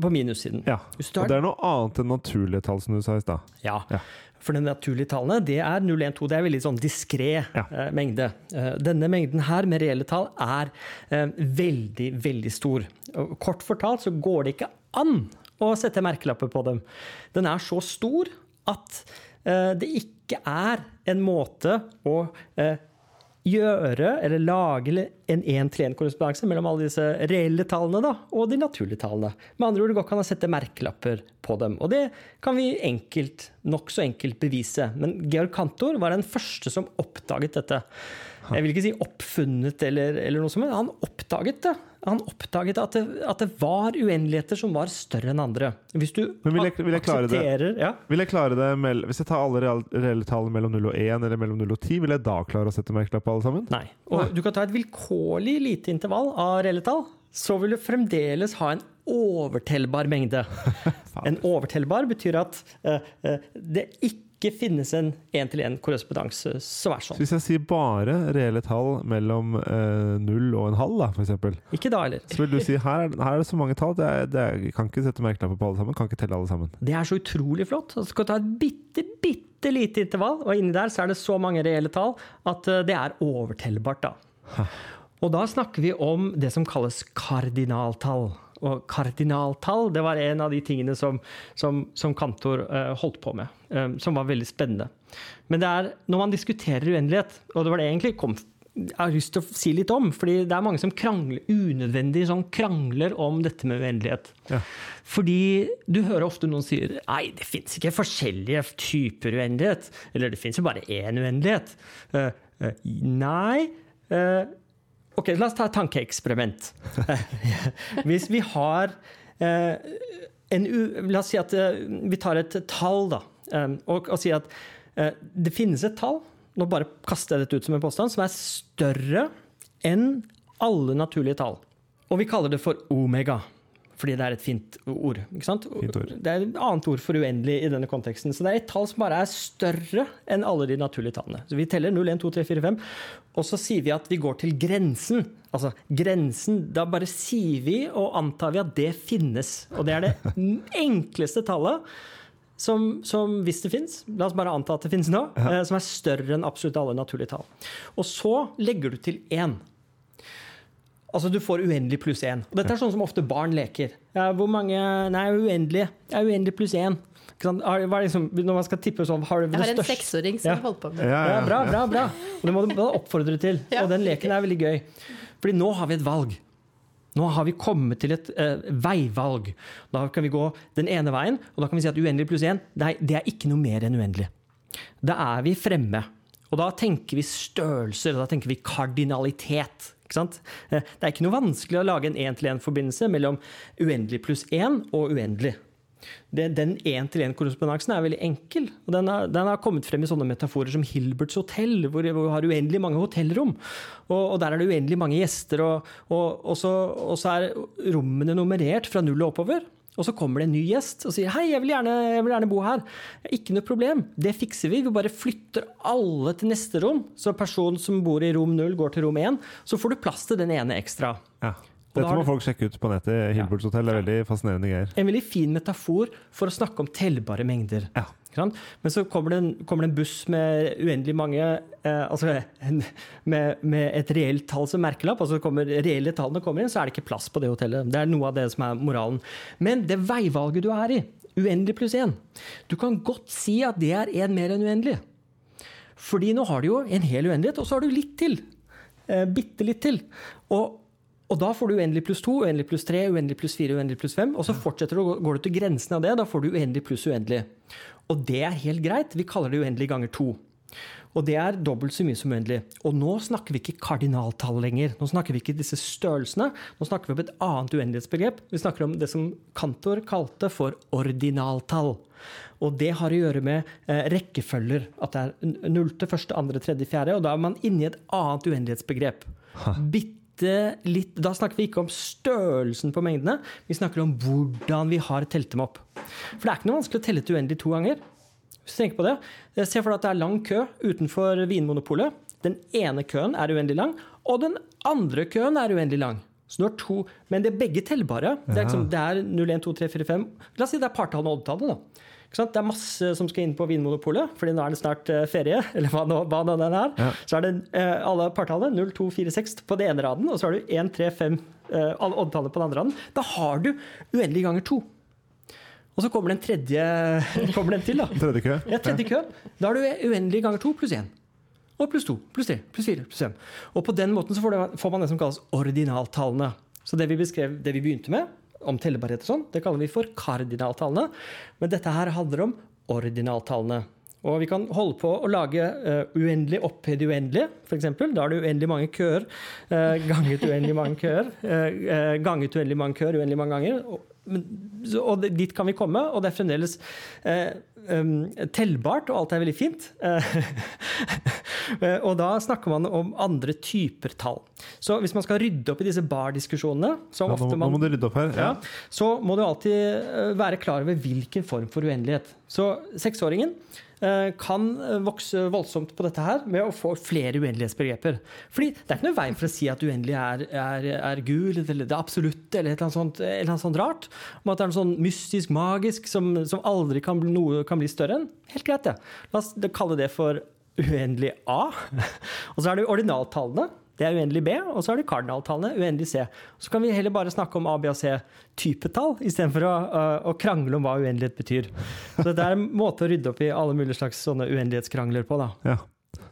på minussiden. ja. Og det er noe annet enn naturlige tall, som du sa i stad. Ja. For de naturlige tallene det er 0, 1, 2. Det er en veldig sånn diskré Ja. eh, mengde. Eh, denne mengden her med reelle tall er eh, veldig, veldig stor. Kort fortalt så går det ikke an å sette merkelapper på dem. Den er så stor at eh, det ikke er en måte å eh, gjøre eller lage en én-til-én-korrespondanse mellom alle disse reelle tallene da, og de naturlige tallene. Med andre ord, det går ikke an å sette merkelapper på dem. Og det kan vi enkelt, nokså enkelt bevise. Men Georg Kantor var den første som oppdaget dette. Jeg vil ikke si oppfunnet eller, eller noe som helst, han oppdaget det. Han oppdaget at det, at det var uendeligheter som var større enn andre. Hvis du Men vil jeg- vil jeg det? aksepterer ja, Vil jeg klare det med, Hvis jeg tar alle reelle tall mellom 0 og 1 eller mellom 0 og 10, vil jeg da klare å sette merkelapp på alle sammen? Nei. Og du kan ta et vilkårlig lite intervall av reelle tall, så vil du fremdeles ha en overtellbar mengde. En overtellbar betyr at uh, uh, det ikke finnes en én-til-én-korrespondanse som er Så sånn. hvis jeg sier bare reelle tall mellom eh, 0 og en halv, da, for eksempel, Ikke da heller. så vil du si her, er- her er det så mange tall, det er, det er, kan ikke sette merkelapper på alle sammen, kan ikke telle alle sammen. Det er så utrolig flott. Så skal du ta et bitte, bitte lite intervall, og inni der så er det så mange reelle tall at eh, det er overtellbart, da. Og da snakker vi om det som kalles kardinaltall. Og kardinaltall det var en av de tingene som, som, som Kantor eh, holdt på med, eh, som var veldig spennende. Men det er når man diskuterer uendelighet, og det var det jeg egentlig kom jeg har lyst til å si litt om, fordi det er mange som krangler unødvendig sånn krangler om dette med uendelighet. Ja. Fordi du hører ofte noen sier nei, det fins ikke forskjellige typer uendelighet. Eller det fins jo bare én uendelighet. Uh, uh, nei eh, Ok, la oss ta et tankeeksperiment. Hvis vi har eh, en. La oss si at eh, vi tar et tall, da. eh, og, og sier at eh, det finnes et tall, nå bare kaster jeg dette ut som en påstand, som er større enn alle naturlige tall. Og vi kaller det for omega. Fordi det er et fint ord. ikke sant? Fint ord. Det er et annet ord for uendelig i denne konteksten. Så det er et tall som bare er større enn alle de naturlige tallene. Så vi teller 0, 1, 2, 3, 4, 5, og så sier vi at vi går til grensen. Altså grensen, da bare sier vi og antar vi at det finnes. Og det er det enkleste tallet. Som, som hvis det fins, la oss bare anta at det finnes nå, ja. som er større enn absolutt alle naturlige tall. Og så legger du til én. Altså du får uendelig pluss én. Og dette er sånn som ofte barn leker. Ja, hvor mange Nei, uendelig. Ja, uendelig pluss én. Er liksom, når man skal tippe sånn har du Jeg har en seksåring som Ja. holder på med det. Ja, Ja, bra, bra, bra. Og det må du oppfordre til. Ja. Og den leken er veldig gøy. Fordi nå har vi et valg. Nå har vi kommet til et uh, veivalg. Da kan vi gå den ene veien, og da kan vi si at uendelig pluss én, nei, det er ikke noe mer enn uendelig. Da er vi fremme. Og da tenker vi størrelser, og da tenker vi kardinalitet. Eh, Det er ikke noe vanskelig å lage en én-til-én-forbindelse mellom uendelig pluss én og uendelig. Den én-til-én-korrespondansen er veldig enkel. og den har, den har kommet frem i sånne metaforer som Hilberts hotell, hvor du har uendelig mange hotellrom. Og, og der er det uendelig mange gjester, og, og, og, så, så er rommene nummerert fra null og oppover. Og så kommer det en ny gjest og sier 'hei, jeg vil gjerne, jeg vil gjerne bo her'. Ikke noe problem, det fikser vi. Vi bare flytter alle til neste rom. Så personen som bor i rom null, går til rom én. Så får du plass til den ene ekstra. Ja. Dette må folk sjekke ut på nettet. Hilberts hotell er veldig fascinerende greier. En veldig fin metafor for å snakke om tellbare mengder. Ja. Men så kommer det, en, kommer det en buss med uendelig mange eh, Altså en, med, med et reelt tall som merkelapp, og så kommer reelle tallene kommer inn, så er det ikke plass på det hotellet. Det er noe av det som er moralen. Men det veivalget du er i, uendelig pluss én, du kan godt si at det er én mer enn uendelig. Fordi nå har du jo en hel uendelighet, og så har du litt til. Eh, bitte litt til. Og, og da får du uendelig pluss to, uendelig pluss tre, uendelig pluss fire, uendelig pluss fem. Og så fortsetter du, går du til grensen av det. Da får du uendelig pluss uendelig. Og det er helt greit. Vi kaller det uendelig ganger to. Og det er dobbelt så mye som uendelig. Og nå snakker vi ikke kardinaltall lenger. Nå snakker vi ikke disse størrelsene. Nå snakker vi om et annet uendelighetsbegrep. Vi snakker om det som Kantor kalte for ordinaltall. Og det har å gjøre med eh, rekkefølger. At det er nullte, første, andre, tredje, fjerde. Og da er man inne i et annet uendelighetsbegrep. Bitte litt Da snakker vi ikke om størrelsen på mengdene, vi snakker om hvordan vi har telt dem opp. For det er ikke noe vanskelig å telle til uendelig to ganger. Hvis du tenker på det, Se for deg at det er lang kø utenfor Vinmonopolet. Den ene køen er uendelig lang, og den andre køen er uendelig lang. Så du har to, Men det er begge tellbare. Det er, liksom, det er 0, 1, 2, 3, 4, 5 La oss si det er partallene og oddtallet. da. Det er masse som skal inn på Vinmonopolet, fordi nå er det snart eh, ferie. eller hva nå, hva nå den er. Ja. Så er det eh, alle partallene, 0, 2, 4, 6 på den ene raden, og så har du 1, 3, 5 eh, alle oddtallene på den andre raden. Da har du uendelig ganger to. Og så kommer det en tredje kommer det en til, da. Tredje kø. Ja, tredje kø. Da har du uendelig ganger to pluss én. og pluss 2, pluss 3, pluss 4, pluss fem. Og på den måten så får, det, får man det som kalles ordinaltallene. Så det vi beskrev, det vi begynte med, om tellbarhet og sånn, det kaller vi for kardinaltallene. Men dette her handler om ordinaltallene. Og vi kan holde på å lage uh, uendelig opphøyd uendelig, f.eks. Da er det uendelig mange køer uh, ganget uendelig mange køer. Uh, ganget uendelig mange køer uendelig mange ganger. Og, dit kan vi komme, og det er fremdeles um, tellbart, og alt er veldig fint. og da snakker man om andre typer tall. Så hvis man skal rydde opp i disse bar-diskusjonene ja, nå, nå, må du rydde opp her. Ja. Ja, så må du alltid være klar over hvilken form for uendelighet. Så seksåringen Eh, kan eh, vokse voldsomt på dette her med å få flere uendelighetsbegreper. Fordi det er ikke noe vei for å si at uendelig er, er, er gul, eller det absolutte eller et eller annet sånt, eller annet sånt rart. Om at det er noe sånn mystisk, magisk som, som aldri kan noe kan bli større enn. Helt greit, det. La oss kalle det for uendelig A. Og så er det ordinaltallene. Det er uendelig B, og så er det kardinaltallene, uendelig C. Så kan vi heller bare snakke om A, B og C-typetall, istedenfor å, å, krangle om hva uendelighet betyr. Så det er en måte å rydde opp i alle mulige slags sånne uendelighetskrangler på, da. Ja.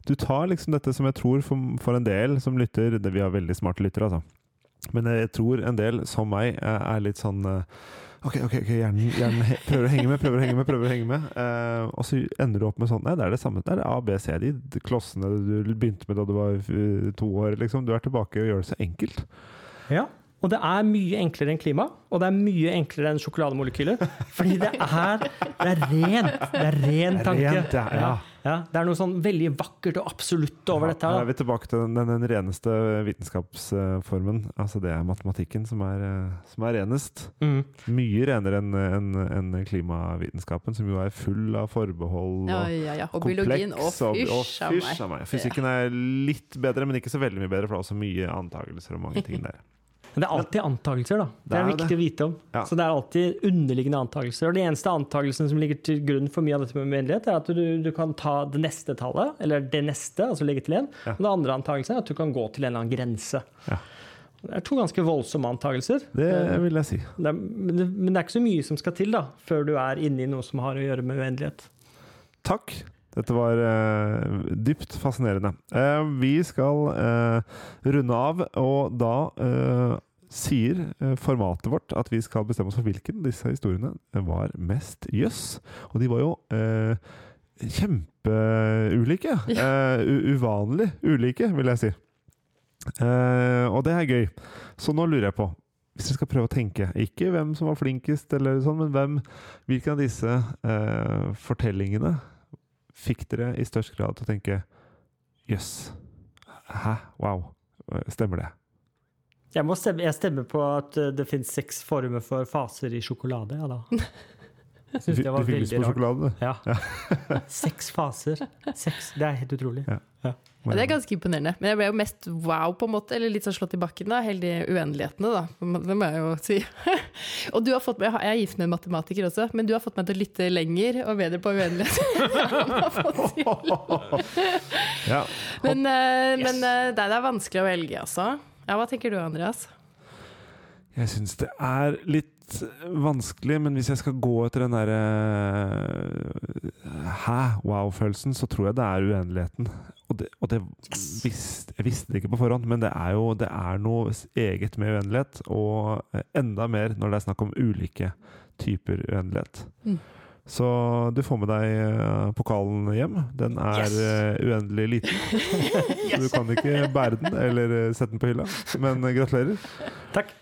Du tar liksom dette som jeg tror for, for en del som lytter det, Vi har veldig smarte lyttere, altså. Men jeg tror en del, som meg, er litt sånn Ok, ok, ok, hjernen, hjernen prøver å henge med, prøver å henge med. prøver å henge med uh, Og så ender du opp med sånn Nei, det er det samme. Det er A, B, C, de klossene du begynte med da du var uh, to år. liksom. Du er tilbake og gjør det så enkelt. Ja, og det er mye enklere enn klima, og det er mye enklere enn sjokolademolekyler. Fordi det er, det er rent. Det er ren tanke. Rent, ja, ja. Ja, det er noe sånn veldig vakkert og absolutt over dette. Her er vi tilbake til den, den, reneste vitenskapsformen. Altså det er matematikken som er, eh, som er renest. Mm. Mye renere enn en, en klimavitenskapen, som jo er full av forbehold ja, ja, ja. og biologien. Og fysj av meg. Fysikken er litt bedre, men ikke så veldig mye bedre, for det er også mye antakelser og mange ting der. Men det er alltid antakelser, da. Det, det er, viktig det. å vite om. Ja. Så det er alltid underliggende antakelser. Og de eneste antakelsen som ligger til grunn for mye av dette med uendelighet, er at du, du, kan ta det neste tallet, eller det neste, altså legge til én. Ja. Og det andre antakelsen er at du kan gå til en eller annen grense. Ja. Det er to ganske voldsomme antakelser. Det vil jeg si. Det er, men, det, men det er ikke så mye som skal til da, før du er inne i noe som har å gjøre med uendelighet. Takk. Dette var uh, dypt fascinerende. Uh, vi skal uh, runde av, og da sier formatet vårt at vi skal bestemme oss for hvilken disse historiene var mest jøss. Og de var jo kjempeulike. uvanlig ulike, vil jeg si. og det er gøy. Så nå lurer jeg på hvis dere skal prøve å tenke, ikke hvem som var flinkest, eller sånn, men hvem, hvilken av disse eh, fortellingene fikk dere i størst grad til å tenke Jøss. Yes. Hæ? Wow. Stemmer det? Jeg, stemme, jeg stemmer på at eh, det finnes seks former for faser i sjokolade, ja da. Jeg syns det var. Du fikk lyst på sjokolade. Ja. ja. seks faser. Seks. Det er helt utrolig. Ja. Ja. Ja, det er ganske imponerende. Men jeg ble jo mest wow, på en måte. Eller litt sånn slått i bakken, da. Hele de uendelighetene, da. Det må jeg jo si. og du har fått meg, Jeg er gift med en matematiker også, men du har fått meg til å lytte lenger og bedre på uendelighet. ja. Men, uh, yes. men uh, det er vanskelig å velge, altså. Ja, hva tenker du, Andreas? Jeg syns det er litt vanskelig, men hvis jeg skal gå etter den derre Hæ? Wow-følelsen, så tror jeg det er uendeligheten. Og, det, og det visste, jeg visste det ikke på forhånd, men det er jo det er noe eget med uendelighet. Og enda mer når det er snakk om ulike typer uendelighet. Mm. Så du får med deg uh, pokalen hjem. Den er yes. uh, uendelig liten. Så du kan ikke bære den eller sette den på hylla. Men gratulerer. Takk.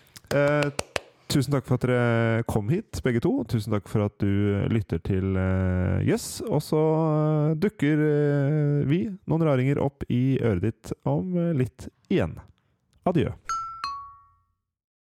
Tusen takk for at dere kom hit, begge to. Tusen takk for at du lytter til Jøss. Uh, yes. Og så uh, dukker uh, vi, noen raringer, opp i øret ditt om litt igjen. Adjø.